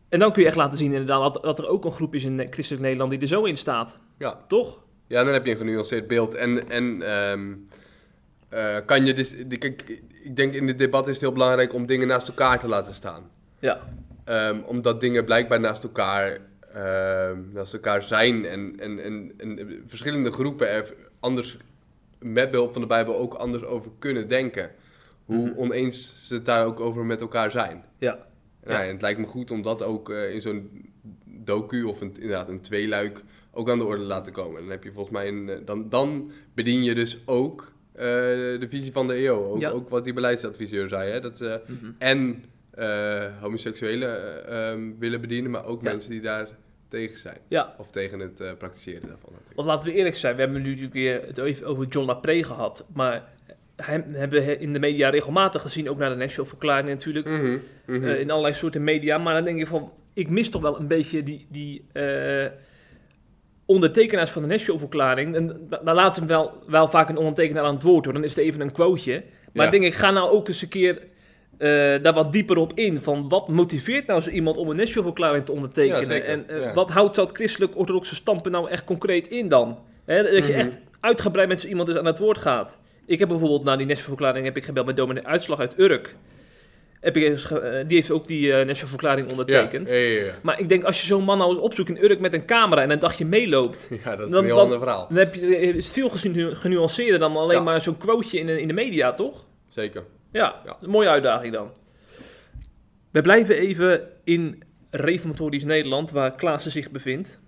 en dan kun je echt laten zien inderdaad dat, dat er ook een groep is in christelijk Nederland die er zo in staat. Ja. Toch? Ja, dan heb je een genuanceerd beeld. En, en ehm, eh, kan je dus... Kijk, ik denk in dit debat is het heel belangrijk om dingen naast elkaar te laten staan. Ja. Ehm, omdat dingen blijkbaar naast elkaar, naast elkaar zijn en, en, en, en verschillende groepen er anders met behulp van de Bijbel ook anders over kunnen denken. Hoe Mhm. oneens ze het daar ook over met elkaar zijn. Ja. Nou, Ja. en het lijkt me goed om dat ook eh, in zo'n docu of een, inderdaad een tweeluik ook aan de orde te laten komen. Dan heb je volgens mij een, eh, dan, dan bedien je dus ook eh, de visie van de EO. Ook, Ja. ook wat die beleidsadviseur zei. Hè? Dat Mhm. en homoseksuelen eh, ehm, willen bedienen, maar ook Ja. mensen die daar tegen zijn. Ja, Of tegen het eh, praktiseren daarvan natuurlijk. want laten we eerlijk zijn, we hebben nu natuurlijk weer het even over John Lapree gehad, maar hem hebben we in de media regelmatig gezien, ook naar de National Verklaring natuurlijk, Mhm, mhm. eh, in allerlei soorten media, maar dan denk je van, ik mis toch wel een beetje die, die eh, ondertekenaars van de National Verklaring, en da- dan laten we wel, wel vaak een ondertekenaar aan het woord hoor, dan is het even een quoteje, maar Ja. denk ik, ga nou ook eens een keer eh, daar wat dieper op in. Van wat motiveert nou zo iemand om een national verklaring te ondertekenen? Ja, en eh, Ja. wat houdt dat christelijk-orthodoxe standpunt nou echt concreet in dan? Hè, dat je Mhm. echt uitgebreid met zo iemand dus aan het woord gaat. Ik heb bijvoorbeeld na die national verklaring heb ik gebeld met dominee Uitslag uit Urk. Heb ik eens ge- eh, die heeft ook die eh national verklaring ja, ondertekend. ja. Maar ik denk, als je zo'n man nou eens opzoekt in Urk met een camera en een dagje meeloopt, Ja, dat is Dan- een heel dan- ander verhaal. dan heb je, is het veel genu- genuanceerder dan alleen maar zo'n quoteje in, in de media, toch? Zeker. Ja, Ja. een mooie uitdaging dan. We blijven even in reformatorisch Nederland, waar Klaassen zich bevindt.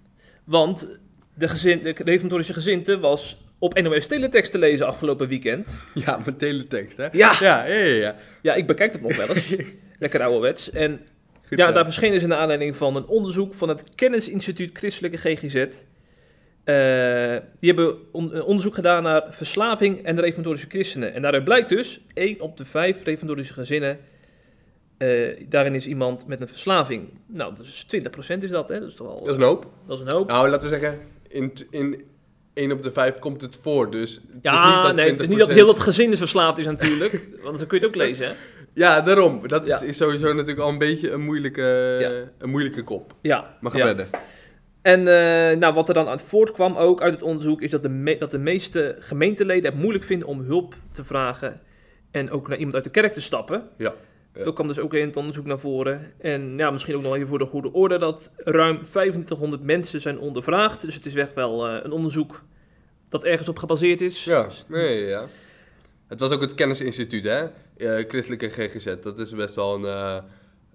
Want de, gezin, de reformatorische gezinte was op NOS Teletext te lezen afgelopen weekend. Ja, met teletext, hè? Ja, Ja, ja, ja. ja. ja ik bekijk het nog wel eens. Lekker ouderwets. En Goed ja, daar verscheen is in de aanleiding van een onderzoek van het Kennisinstituut Christelijke GGZ. Eh, die hebben on- een onderzoek gedaan naar verslaving en de reformatorische christenen. En daaruit blijkt dus, 1 op de 5 reformatorische gezinnen, eh, daarin is iemand met een verslaving. Nou, dat is 20% is dat, hè? Dat is toch wel, Dat is een hoop. dat is een hoop. Nou, laten we zeggen, in, in 1 op de 5 komt het voor, dus... Het ja, is niet dat nee, het is niet 20% dat heel dat gezin is verslaafd is natuurlijk, want dan kun je het ook lezen, hè? Ja, daarom. Dat Ja. is, is sowieso natuurlijk al een beetje een moeilijke, Ja. een moeilijke kop. Ja. Maar ga ja. verder. En eh, nou, wat er dan uit voortkwam ook uit het onderzoek, is dat de, dat de meeste gemeenteleden het moeilijk vinden om hulp te vragen en ook naar iemand uit de kerk te stappen. Ja, ja. Dat kwam dus ook in het onderzoek naar voren. En ja, misschien ook nog even voor de goede orde dat ruim 2500 mensen zijn ondervraagd. Dus het is echt wel eh, een onderzoek dat ergens op gebaseerd is. Ja, nee, ja. Het was ook het kennisinstituut, hè? Eh, Christelijke GGZ. Dat is best wel een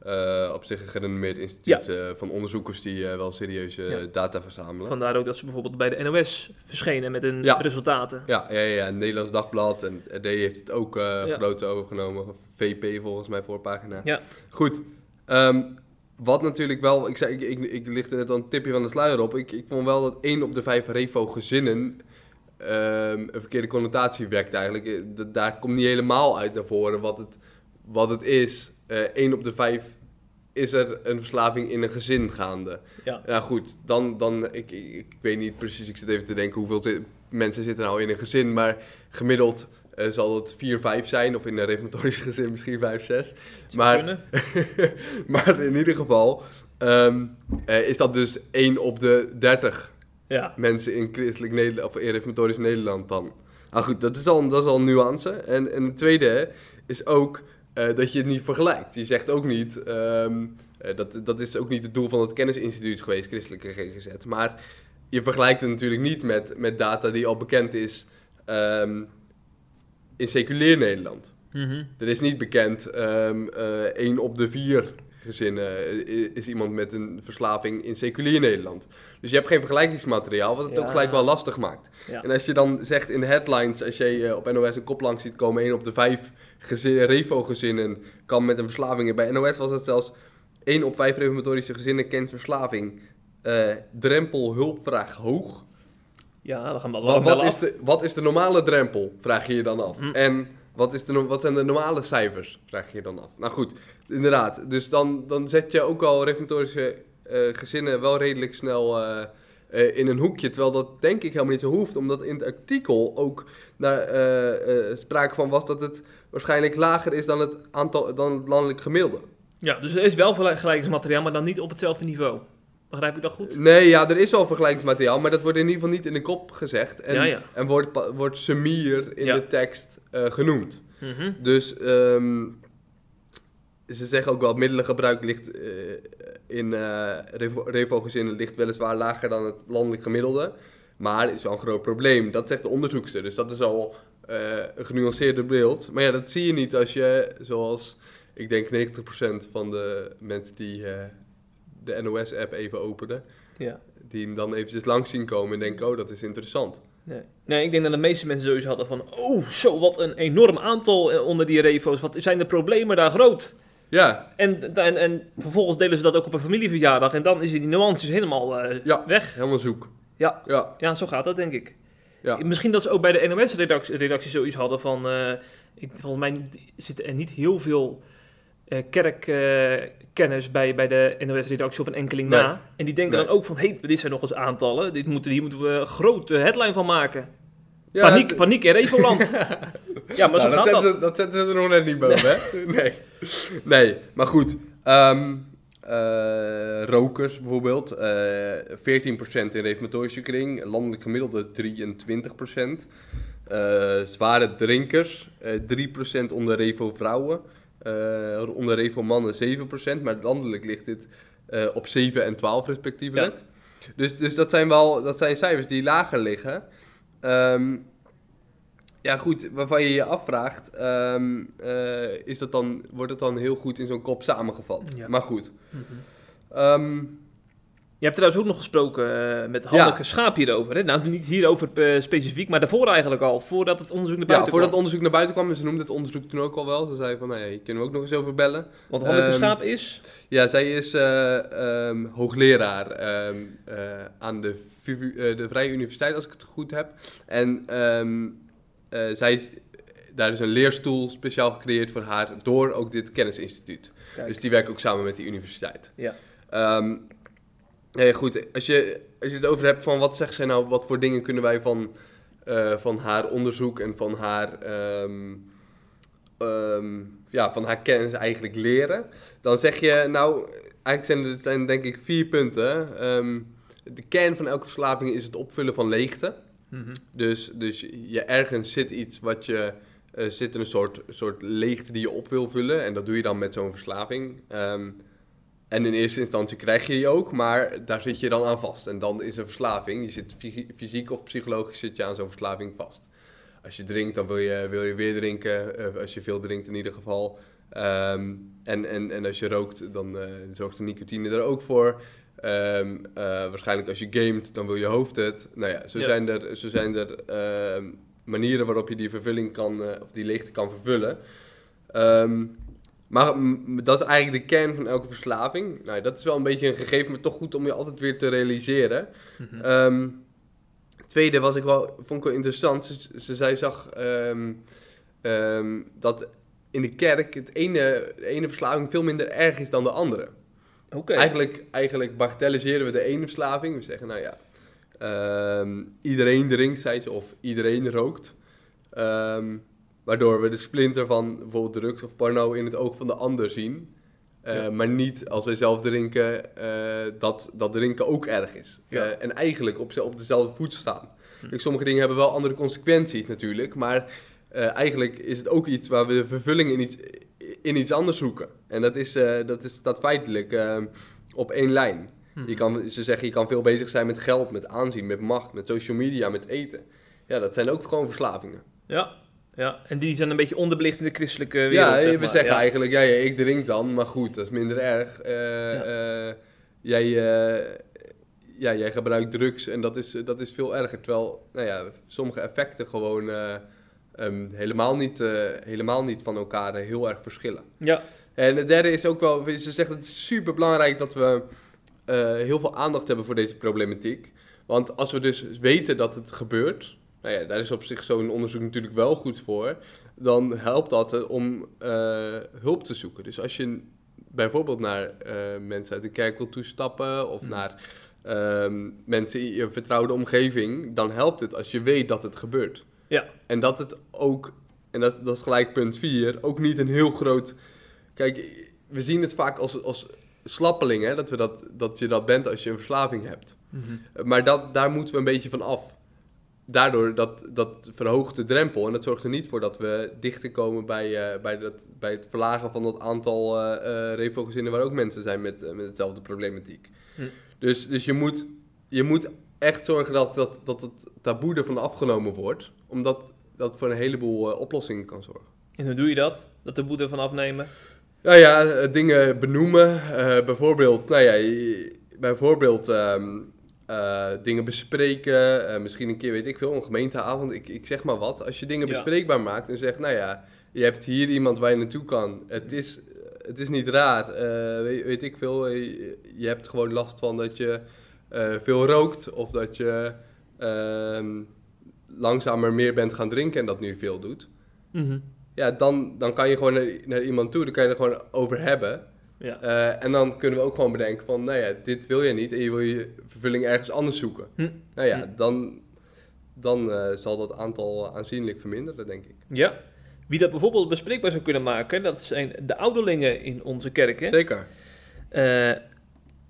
eh, op zich een gerenommeerd instituut eh, van onderzoekers die eh, wel serieuze Ja. data verzamelen. Vandaar ook dat ze bijvoorbeeld bij de NOS verschenen met hun Ja. resultaten. Ja, ja, ja, het Nederlands Dagblad en het RD heeft het ook groot overgenomen. VP volgens mij voorpagina. Ja. Goed. Ehm, wat natuurlijk wel, ik, zei, ik, ik, ik lichtte net al een tipje van de sluier op. Ik, ik vond wel dat 1 op de 5 revo-gezinnen ehm, een verkeerde connotatie wekt eigenlijk. Daar komt niet helemaal uit naar voren wat het, wat het is. 1 op de 5 is er een verslaving in een gezin gaande. Ja. Ja, goed. Dan, dan ik, ik, ik weet niet precies, ik zit even te denken hoeveel mensen zitten nou in een gezin, maar gemiddeld eh, zal het 4, 5 zijn, of in een reformatorisch gezin misschien 5, 6. Maar, maar in ieder geval ehm, eh, is dat dus 1 op de 30 Ja. mensen in christelijk Nederland, of in reformatorisch Nederland dan. Nou goed, dat is al, dat is al een nuance. En, en het tweede is ook eh, dat je het niet vergelijkt. Je zegt ook niet, ehm, eh, dat, dat is ook niet het doel van het kennisinstituut geweest, christelijke GGZ. Maar je vergelijkt het natuurlijk niet met, met data die al bekend is ehm, in seculier Nederland. Mhm. Er is niet bekend, eh 1 op de 4 gezinnen is iemand met een verslaving in seculier Nederland. Dus je hebt geen vergelijkingsmateriaal, wat het ook gelijk wel lastig maakt. Ja. En als je dan zegt in de headlines, als je op NOS een kop langs ziet komen, 1 op de 5 gezin, revo-gezinnen kan met een verslaving. Bij NOS was het zelfs 1 op 5 reformatorische gezinnen kent verslaving. Eh, drempel hulpvraag hoog. Ja, dan gaan we Wat, wat, is de, wat is de normale drempel? Vraag je je dan af. Hm. En wat, is de, wat zijn de normale cijfers? Vraag je je dan af. Nou goed, inderdaad. Dus dan, dan zet je ook al reformatorische eh, gezinnen wel redelijk snel eh, eh, in een hoekje. Terwijl dat denk ik helemaal niet zo hoeft, omdat in het artikel ook naar, eh, eh, sprake van was dat het waarschijnlijk lager is dan het, aantal, dan het landelijk gemiddelde. Ja, dus er is wel vergelijkingsmateriaal, maar dan niet op hetzelfde niveau. Begrijp ik dat goed? Nee, ja, er is wel vergelijkingsmateriaal, maar dat wordt in ieder geval niet in de kop gezegd. En, Ja, ja. en wordt, wordt semier in Ja. de tekst genoemd. Mhm. Dus ehm, ze zeggen ook wel, middelengebruik ligt eh, in eh revo- revogezinnen ligt weliswaar lager dan het landelijk gemiddelde. Maar is wel een groot probleem. Dat zegt de onderzoekster. Dus dat is al eh, een genuanceerder beeld. Maar ja, dat zie je niet als je, zoals ik denk 90% van de mensen die eh, de NOS-app even openen, Ja. die hem dan eventjes langs zien komen en denken, oh, dat is interessant. Nee. nee, ik denk dat de meeste mensen sowieso hadden van... Oh, zo, wat een enorm aantal eh, onder die refo's. Wat zijn de problemen daar groot? Ja, En, en, en vervolgens delen ze dat ook op een familieverjaardag. En dan is die nuances helemaal eh, Ja. weg. helemaal zoek. Ja. Ja, ja, zo gaat dat denk ik. ja. Misschien dat ze ook bij de NOS-redactie redactie zoiets hadden van... eh, ik, volgens mij zitten er niet heel veel eh kerkkennis bij, bij de NOS-redactie op een enkeling Nee. na. En die denken Nee. dan ook van... Hé, hey, dit zijn nog eens aantallen. Dit moeten, hier moeten we een grote headline van maken. Ja, paniek, d- paniek in Revoland. ja, maar zo Nou, dat, gaat dat. Ze, dat zetten ze er nog net niet boven, hè? Nee. Nee, maar goed. Ehm, eh, rokers bijvoorbeeld. eh 14% in reformatorische kring. Landelijk gemiddelde 23%. Eh zware drinkers. eh 3% onder revo vrouwen. eh, onder revo mannen 7%. Maar landelijk ligt dit eh, op 7 en 12 respectievelijk. Dus, dus dat zijn wel dat zijn cijfers die lager liggen. Ehm, ja, goed, waarvan je je afvraagt, eh, is dat dan, wordt het dan heel goed in zo'n kop samengevat? Ja. Maar goed. Ehm, Je hebt trouwens ook nog gesproken eh, met Hanneke Schaap hierover. Hè? Nou, niet hierover eh, specifiek, maar daarvoor eigenlijk al. Voordat het onderzoek naar ja, buiten voordat het kwam. onderzoek naar buiten kwam, en ze noemde het onderzoek toen ook al wel. Ze zei van, nou ja, hier kunnen we ook nog eens over bellen. Want Hanneke Ehm, Schaap is... Ja, zij is eh, ehm, hoogleraar ehm, eh, aan de, VU de Vrije Universiteit, als ik het goed heb. En zij is, daar is een leerstoel speciaal gecreëerd voor haar door ook dit kennisinstituut. Kijk. Dus die werken ook samen met die universiteit. Ja. Nee, goed, als je, als je het over hebt van wat zegt zij nou, wat voor dingen kunnen wij van, eh, van haar onderzoek en van haar, ehm, ehm, ja, van haar kennis eigenlijk leren, dan zeg je nou, eigenlijk zijn er zijn denk ik vier punten. Ehm, de kern van elke verslaving is het opvullen van leegte. Mhm. Dus, dus je ergens zit iets wat je. eh zit een soort, soort leegte die je op wil vullen. En dat doe je dan met zo'n verslaving. Ehm, en in eerste instantie krijg je die ook, maar daar zit je dan aan vast. En dan is een verslaving. Je zit fy- fysiek of psychologisch zit je aan zo'n verslaving vast. Als je drinkt, dan wil je, wil je weer drinken. eh, als je veel drinkt in ieder geval. Ehm, en, en, en als je rookt, dan eh, zorgt de nicotine er ook voor. Ehm, eh, waarschijnlijk als je gamet, dan wil je hoofd het. Nou ja, zo Ja. zijn er, zo zijn er ehm, manieren waarop je die vervulling kan, of die leegte kan vervullen. Ehm, maar dat is eigenlijk de kern van elke verslaving. Nou, dat is wel een beetje een gegeven, maar toch goed om je altijd weer te realiseren. Mhm. Ehm, tweede was ik wel, vond ik wel interessant. Ze, ze zij zag ehm, ehm, dat in de kerk het ene, de ene verslaving veel minder erg is dan de andere. Oké. Eigenlijk, eigenlijk bagatelliseren we de ene verslaving. We zeggen, nou ja, iedereen drinkt, zei ze, of iedereen rookt. Waardoor we de splinter van bijvoorbeeld drugs of porno in het oog van de ander zien. Eh, Ja. Maar niet als wij zelf drinken, eh, dat, dat drinken ook erg is. Ja. Eh, en eigenlijk op, op dezelfde voet staan. Hm. Sommige dingen hebben wel andere consequenties natuurlijk. Maar eigenlijk is het ook iets waar we de vervulling in iets, in iets anders zoeken. En dat, is, dat is, staat feitelijk op één lijn. Mhm. Je kan, ze zeggen, je kan veel bezig zijn met geld, met aanzien, met macht, met social media, met eten. Ja, dat zijn ook gewoon verslavingen. Ja, ja, en die zijn een beetje onderbelicht in de christelijke wereld. ja, zeg we maar. zeggen ja. eigenlijk, ja, ja, ik drink dan, maar goed, dat is minder erg. Eh, eh, jij, eh, ja, jij gebruikt drugs en dat is, dat is veel erger. Terwijl, nou ja, sommige effecten gewoon eh, ehm, helemaal, niet, helemaal niet van elkaar heel erg verschillen. Ja, En het derde is ook wel, ze zegt het is super belangrijk dat we heel veel aandacht hebben voor deze problematiek. Want als we dus weten dat het gebeurt, nou ja, daar is op zich zo'n onderzoek natuurlijk wel goed voor, dan helpt dat eh, om eh, hulp te zoeken. Dus als je bijvoorbeeld naar eh, mensen uit de kerk wil toestappen of Hmm. naar ehm, mensen in je vertrouwde omgeving, dan helpt het als je weet dat het gebeurt. Ja. En dat het ook, en dat, dat is gelijk punt 4, ook niet een heel groot. Kijk, we zien het vaak als, als slappeling, hè, dat, we dat, dat je dat bent als je een verslaving hebt. Maar dat, daar moeten we een beetje van af. Daardoor dat, dat verhoogt de drempel en dat zorgt er niet voor dat we dichter komen bij, eh, bij, dat, bij het verlagen van dat aantal revo-gezinnen waar ook mensen zijn met, met hetzelfde problematiek. Hm. Dus, dus je, moet, je moet echt zorgen dat, dat, dat het taboe ervan afgenomen wordt, omdat dat voor een heleboel oplossingen kan zorgen. En hoe doe je dat? Dat de boete van afnemen? Nou ja, eh, dingen benoemen. bijvoorbeeld, nou ja, bijvoorbeeld ehm, eh, dingen bespreken. eh, misschien een keer, weet ik veel, een gemeenteavond. Ik, ik zeg maar wat. Als je dingen Ja. bespreekbaar maakt en zegt, nou ja, je hebt hier iemand waar je naartoe kan. Het is, het is niet raar. eh, weet, weet ik veel, je, je hebt gewoon last van dat je veel rookt. Of dat je ehm, langzamer meer bent gaan drinken en dat nu veel doet. Mhm. Ja, dan, dan kan je gewoon naar, naar iemand toe, dan kan je er gewoon over hebben. Ja. Eh, en dan kunnen we ook gewoon bedenken van, nou ja, dit wil je niet en je wil je vervulling ergens anders zoeken. Hm. Nou ja, Hm. dan, dan eh, zal dat aantal aanzienlijk verminderen, denk ik. Ja. Wie dat bijvoorbeeld bespreekbaar zou kunnen maken, dat zijn de ouderlingen in onze kerken. Zeker. Eh,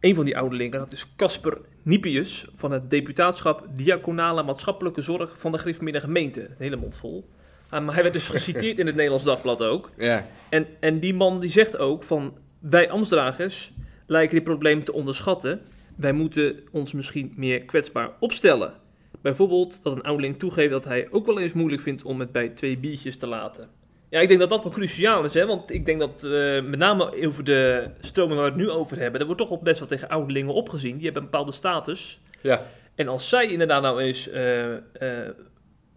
een van die ouderlingen, dat is Casper Niepius van het deputaatschap Diaconale Maatschappelijke Zorg van de Gereformeerde Gemeente. Een hele mond vol. Ah, maar hij werd dus geciteerd in het Nederlands Dagblad ook. Ja. En, en die man die zegt ook van wij ambtsdragers lijken dit probleem te onderschatten. Wij moeten ons misschien meer kwetsbaar opstellen. Bijvoorbeeld dat een ouderling toegeeft dat hij ook wel eens moeilijk vindt om het bij twee biertjes te laten. Ja, ik denk dat dat wel cruciaal is, hè? want ik denk dat eh, met name over de stroming waar we het nu over hebben, er wordt toch wel best wel tegen ouderlingen opgezien. Die hebben een bepaalde status. Ja. En als zij inderdaad nou eens eh, eh,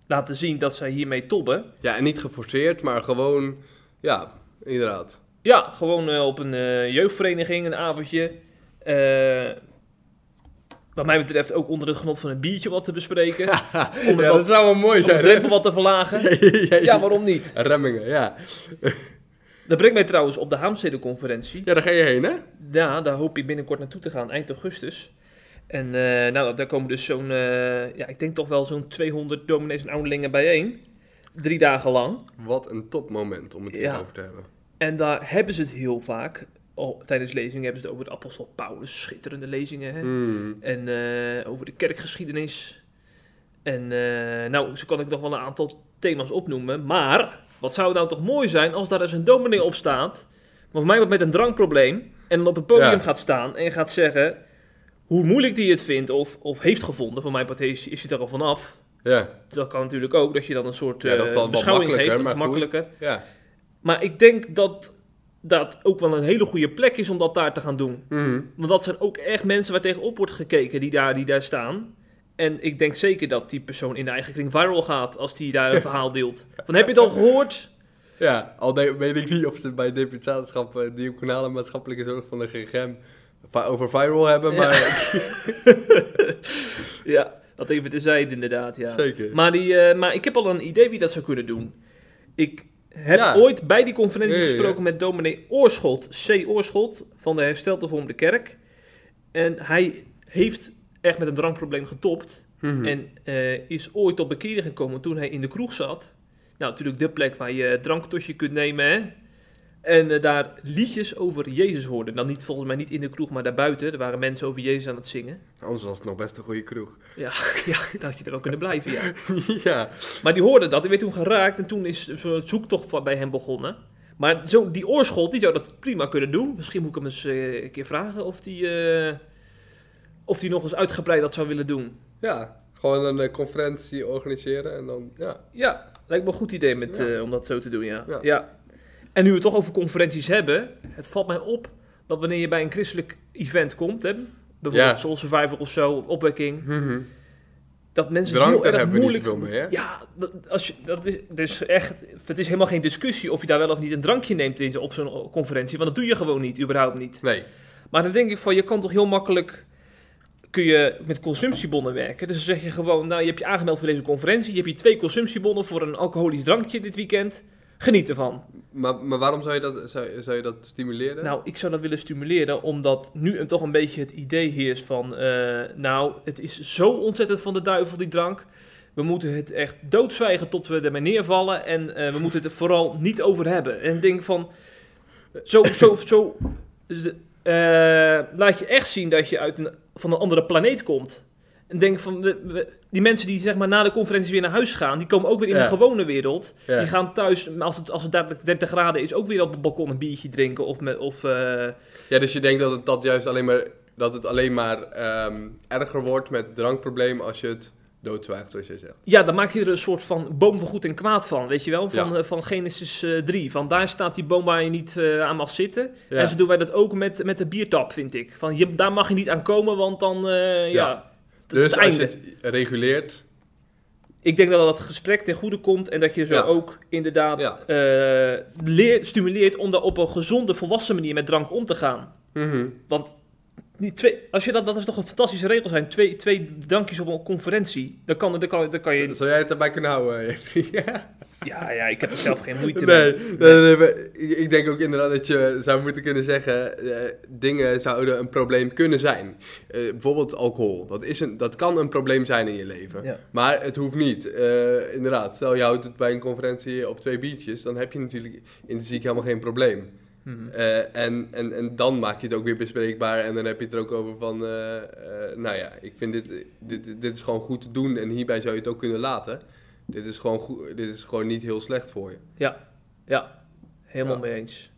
laten zien dat zij hiermee tobben, ja, en niet geforceerd, maar gewoon, ja, inderdaad. Ja, gewoon eh, op een eh, jeugdvereniging, een avondje. Eh, wat mij betreft ook onder het genot van een biertje wat te bespreken. om ja, wat, dat zou wel mooi om de zijn, drempel wat te verlagen. Ja, waarom niet? Remmingen, ja. Dat brengt mij trouwens op de Haamstede-conferentie. Ja, daar ga je heen, hè? Ja, daar hoop ik binnenkort naartoe te gaan, eind augustus. En nou, daar komen dus zo'n, ja, ik denk toch wel zo'n 200 dominees en ouderlingen bijeen. Drie dagen lang. Wat een topmoment om het Ja. hierover te hebben. En daar hebben ze het heel vaak. Oh, tijdens lezingen hebben ze het over de apostel Paulus. Schitterende lezingen, hè? Hmm. En eh, over de kerkgeschiedenis. En eh, nou, zo kan ik nog wel een aantal thema's opnoemen. Maar, wat zou het nou toch mooi zijn als daar eens een dominee op staat. Voor mij wat met een drankprobleem. En dan op het podium Ja. gaat staan en gaat zeggen hoe moeilijk die het vindt of, of heeft gevonden. Voor mij part is, is hij er al vanaf. Ja, Dat kan natuurlijk ook, dat je dan een soort Ja, dat is eh, dan beschouwing Dat is maar goed. makkelijker. ja. Maar ik denk dat dat ook wel een hele goede plek is om dat daar te gaan doen. Mhm. Want dat zijn ook echt mensen waar tegenop wordt gekeken die daar, die daar staan. En ik denk zeker dat die persoon in de eigen kring viral gaat als die daar een verhaal deelt. Van heb je het al gehoord? Ja, al weet ik niet of ze bij deputaatschap uh, diaconale maatschappelijke zorg van de GGM over viral hebben, Ja. maar Ja, dat even tezijde inderdaad, ja. zeker. Maar, die, eh, maar ik heb al een idee wie dat zou kunnen doen. Ik heb Ja. ooit bij die conferentie Ja, ja, ja. gesproken met dominee Oorschot, C. Oorschot, van de Herstelde Vormde Kerk. En hij heeft echt met een drankprobleem getopt. Mhm. En eh, is ooit tot bekering gekomen toen hij in de kroeg zat. Nou, natuurlijk de plek waar je dranktosje kunt nemen, hè. En eh, daar liedjes over Jezus hoorde. Dan niet, volgens mij niet in de kroeg, maar daarbuiten. Er waren mensen over Jezus aan het zingen. Anders was het nog best een goede kroeg. Ja, ja dan had je er ook kunnen blijven, ja. ja. Maar die hoorde dat, die werd toen geraakt en toen is zo'n zoektocht bij hem begonnen. Maar zo, die oorschot, die zou dat prima kunnen doen. Misschien moet ik hem eens eh, een keer vragen of die, eh, of die nog eens uitgebreid dat zou willen doen. ja, gewoon een conferentie organiseren en dan, ja. Ja, lijkt me een goed idee met, Ja. om dat zo te doen, ja. Ja. ja. En nu we het toch over conferenties hebben, het valt mij op dat wanneer je bij een christelijk event komt, hè, bijvoorbeeld Ja. Soul Survivor of zo, of opwekking, Mhm. dat mensen Drank, heel erg hebben we niet moeilijk... mee, hè? Ja, dat, als je, dat is, dat is echt, het is helemaal geen discussie of je daar wel of niet een drankje neemt in, op zo'n conferentie, want dat doe je gewoon niet, überhaupt niet. Nee. Maar dan denk ik van, je kan toch heel makkelijk, kun je met consumptiebonnen werken. Dus dan zeg je gewoon, nou je hebt je aangemeld voor deze conferentie, je hebt hier twee consumptiebonnen voor een alcoholisch drankje dit weekend. Geniet ervan. Maar, maar waarom zou je, dat, zou, zou je dat stimuleren? Nou, ik zou dat willen stimuleren, omdat nu een, toch een beetje het idee heerst van... eh, nou, het is zo ontzettend van de duivel, die drank. We moeten het echt doodzwijgen tot we ermee neervallen. En eh, we moeten het er vooral niet over hebben. En ik denk van... Zo, zo, zo... eh, laat je echt zien dat je uit een, van een andere planeet komt. En denk van... we- we- die mensen die zeg maar na de conferentie weer naar huis gaan... die komen ook weer in Ja. de gewone wereld. ja. Die gaan thuis, als het, als het daadwerkelijk 30 graden is, ook weer op het balkon een biertje drinken. Of, met, of eh, ja, dus je denkt dat het, dat juist alleen maar, dat het alleen maar ehm, erger wordt met het drankprobleem als je het doodzwijgt, zoals jij zegt. ja, dan maak je er een soort van boom van goed en kwaad van, weet je wel? Van, Ja. eh, van Genesis eh 3. Van daar staat die boom waar je niet eh, aan mag zitten. En zo doen wij dat ook met, met de biertap, vind ik. Van je, daar mag je niet aan komen, want dan, eh, ja, Dus het als je het reguleert, Ik denk dat dat gesprek ten goede komt en dat je zo Ja. ook inderdaad Ja. eh, leert, stimuleert om daar op een gezonde, volwassen manier met drank om te gaan. mhm, Want die twee, als je dat, dat is toch een fantastische regel zijn. Twee, twee drankjes op een conferentie. Dan kan, dan kan, dan kan je. zou jij het erbij kunnen houden? Jeffrey? Ja, ja, ik heb er zelf geen moeite Nee, mee. nee, nee, ik denk ook inderdaad dat je zou moeten kunnen zeggen, eh, dingen zouden een probleem kunnen zijn. Eh, bijvoorbeeld alcohol, dat, is een, dat kan een probleem zijn in je leven. Ja. Maar het hoeft niet. Eh, inderdaad, stel je houdt het bij een conferentie op twee biertjes, dan heb je natuurlijk intrinsiek helemaal geen probleem. Mhm. En, en, en dan maak je het ook weer bespreekbaar en dan heb je het er ook over van, nou ja, ik vind dit, dit, dit is gewoon goed te doen en hierbij zou je het ook kunnen laten. Dit is gewoon, goed, dit is gewoon niet heel slecht voor je. Ja, ja, helemaal Ja. mee eens.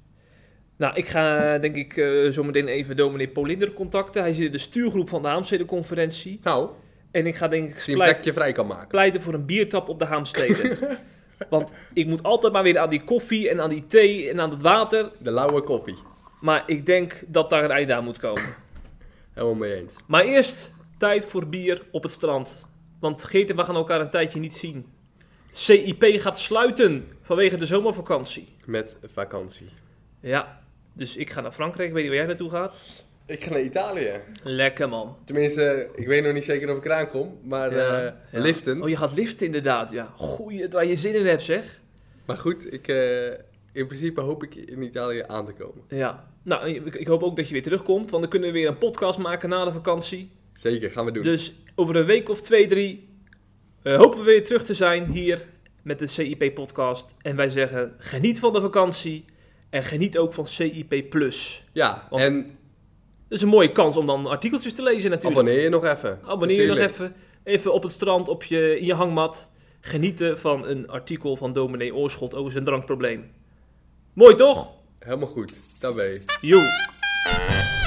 Nou, ik ga denk ik eh zo meteen even dominee Polinder contacten. Hij zit in de stuurgroep van de Haamstede-conferentie. Nou, En ik ga denk ik pleit- plekje vrij kan maken. pleiten voor een biertap op de Haamstede. Want ik moet altijd maar weer aan die koffie en aan die thee en aan het water. De lauwe koffie. Maar ik denk dat daar een einde aan moet komen. Helemaal mee eens. Maar eerst tijd voor bier op het strand. Want vergeten, we gaan elkaar een tijdje niet zien. CIP gaat sluiten vanwege de zomervakantie. Met vakantie. Ja, dus ik ga naar Frankrijk. Ik weet niet waar jij naartoe gaat. Ik ga naar Italië. Lekker man. Tenminste, ik weet nog niet zeker of ik eraan kom, maar Ja, eh ja. liftend. Oh, je gaat liften inderdaad, ja. Goeie, waar je zin in hebt zeg. Maar goed, ik, eh, in principe hoop ik in Italië aan te komen. Ja. Nou, ik, ik hoop ook dat je weer terugkomt. Want dan kunnen we weer een podcast maken na de vakantie. Zeker, gaan we doen. Dus over een week of twee, drie eh, hopen we weer terug te zijn hier met de CIP-podcast. En wij zeggen, geniet van de vakantie en geniet ook van CIP+. Plus. ja, Want- en Dat is een mooie kans om dan artikeltjes te lezen natuurlijk. abonneer je nog even. Abonneer je nog even. Even op het strand, op je, in je hangmat. Genieten van een artikel van dominee Oorschot over zijn drankprobleem. Mooi toch? Helemaal goed, daar ben je. Joe.